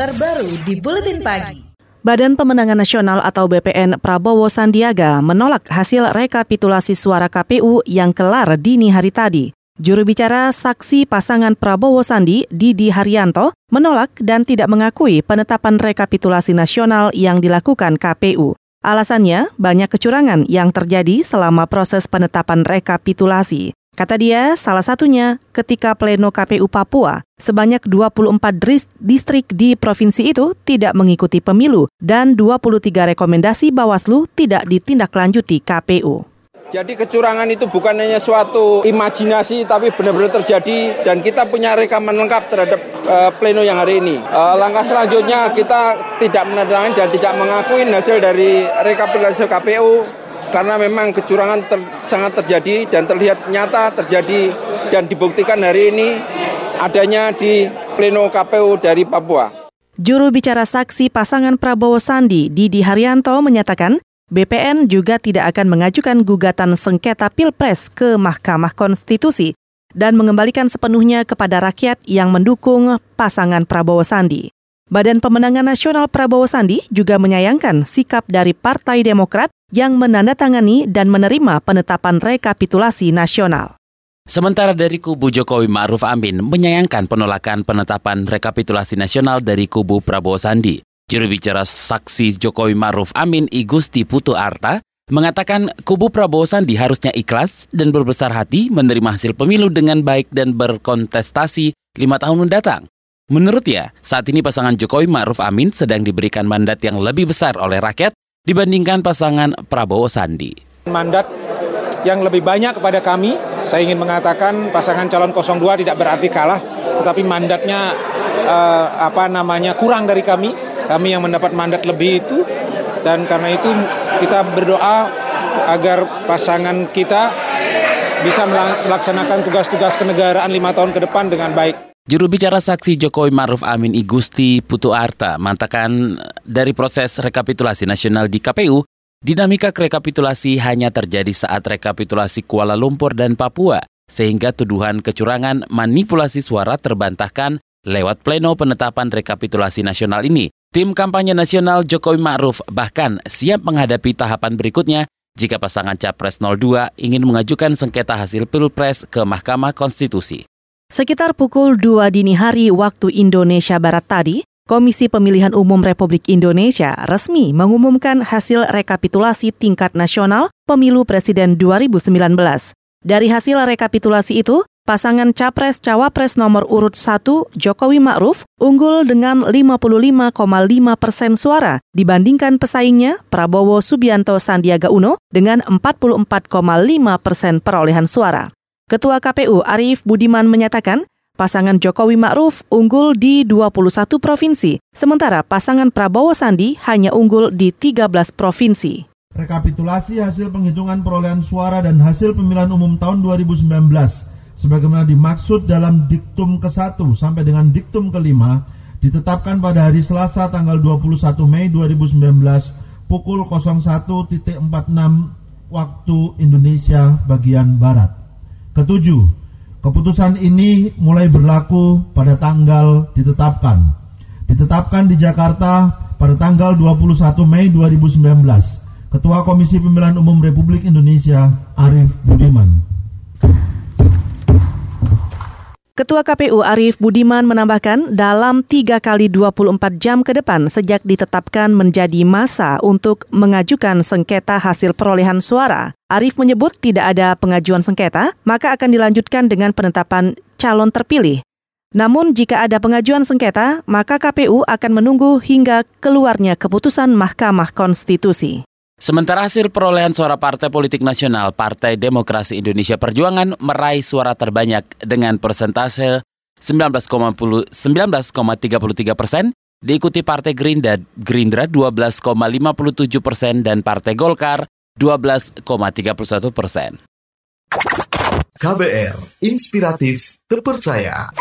terbaru di Buletin Pagi. Badan Pemenangan Nasional atau BPN Prabowo Sandiaga menolak hasil rekapitulasi suara KPU yang kelar dini hari tadi. Juru bicara saksi pasangan Prabowo Sandi, Didi Haryanto, menolak dan tidak mengakui penetapan rekapitulasi nasional yang dilakukan KPU. Alasannya, banyak kecurangan yang terjadi selama proses penetapan rekapitulasi. Kata dia, salah satunya ketika pleno KPU Papua, sebanyak 24 distrik di provinsi itu tidak mengikuti pemilu dan 23 rekomendasi Bawaslu tidak ditindaklanjuti KPU. Jadi kecurangan itu bukan hanya suatu imajinasi tapi benar-benar terjadi dan kita punya rekaman lengkap terhadap uh, pleno yang hari ini. Uh, langkah selanjutnya kita tidak menandatangani dan tidak mengakui hasil dari rekapitulasi KPU karena memang kecurangan ter, sangat terjadi dan terlihat nyata terjadi dan dibuktikan hari ini adanya di pleno KPU dari Papua. Juru bicara saksi pasangan Prabowo Sandi, Didi Haryanto, menyatakan BPN juga tidak akan mengajukan gugatan sengketa Pilpres ke Mahkamah Konstitusi dan mengembalikan sepenuhnya kepada rakyat yang mendukung pasangan Prabowo Sandi. Badan Pemenangan Nasional Prabowo Sandi juga menyayangkan sikap dari Partai Demokrat yang menandatangani dan menerima penetapan rekapitulasi nasional. Sementara dari kubu Jokowi Ma'ruf Amin menyayangkan penolakan penetapan rekapitulasi nasional dari kubu Prabowo Sandi. Juru bicara saksi Jokowi Ma'ruf Amin Igusti Putu Arta mengatakan kubu Prabowo Sandi harusnya ikhlas dan berbesar hati menerima hasil pemilu dengan baik dan berkontestasi lima tahun mendatang. Menurutnya, saat ini pasangan Jokowi Ma'ruf Amin sedang diberikan mandat yang lebih besar oleh rakyat dibandingkan pasangan Prabowo Sandi. Mandat yang lebih banyak kepada kami, saya ingin mengatakan pasangan calon 02 tidak berarti kalah, tetapi mandatnya uh, apa namanya kurang dari kami. Kami yang mendapat mandat lebih itu dan karena itu kita berdoa agar pasangan kita bisa melaksanakan tugas-tugas kenegaraan lima tahun ke depan dengan baik. Juru bicara saksi Jokowi Maruf Amin Igusti Putu Arta mengatakan dari proses rekapitulasi nasional di KPU, dinamika rekapitulasi hanya terjadi saat rekapitulasi Kuala Lumpur dan Papua, sehingga tuduhan kecurangan manipulasi suara terbantahkan lewat pleno penetapan rekapitulasi nasional ini. Tim kampanye nasional Jokowi Ma'ruf bahkan siap menghadapi tahapan berikutnya jika pasangan Capres 02 ingin mengajukan sengketa hasil Pilpres ke Mahkamah Konstitusi. Sekitar pukul 2 dini hari waktu Indonesia Barat tadi, Komisi Pemilihan Umum Republik Indonesia resmi mengumumkan hasil rekapitulasi tingkat nasional Pemilu Presiden 2019. Dari hasil rekapitulasi itu, pasangan Capres-Cawapres nomor urut 1 Jokowi Ma'ruf unggul dengan 55,5 persen suara dibandingkan pesaingnya Prabowo Subianto Sandiaga Uno dengan 44,5 persen perolehan suara. Ketua KPU Arief Budiman menyatakan pasangan Jokowi Ma'ruf unggul di 21 provinsi, sementara pasangan Prabowo Sandi hanya unggul di 13 provinsi. Rekapitulasi hasil penghitungan perolehan suara dan hasil pemilihan umum tahun 2019 sebagaimana dimaksud dalam diktum ke-1 sampai dengan diktum ke-5 ditetapkan pada hari Selasa tanggal 21 Mei 2019 pukul 01.46 waktu Indonesia bagian Barat. Ketujuh, keputusan ini mulai berlaku pada tanggal ditetapkan. Ditetapkan di Jakarta pada tanggal 21 Mei 2019. Ketua Komisi Pemilihan Umum Republik Indonesia Arief Budiman. Ketua KPU Arief Budiman menambahkan dalam 3 kali 24 jam ke depan sejak ditetapkan menjadi masa untuk mengajukan sengketa hasil perolehan suara. Arief menyebut tidak ada pengajuan sengketa, maka akan dilanjutkan dengan penetapan calon terpilih. Namun jika ada pengajuan sengketa, maka KPU akan menunggu hingga keluarnya keputusan Mahkamah Konstitusi. Sementara hasil perolehan suara Partai Politik Nasional Partai Demokrasi Indonesia Perjuangan meraih suara terbanyak dengan persentase 19,33 persen, diikuti Partai Gerindra, Gerindra 12,57 persen dan Partai Golkar 12,31 persen. KBR, inspiratif, terpercaya.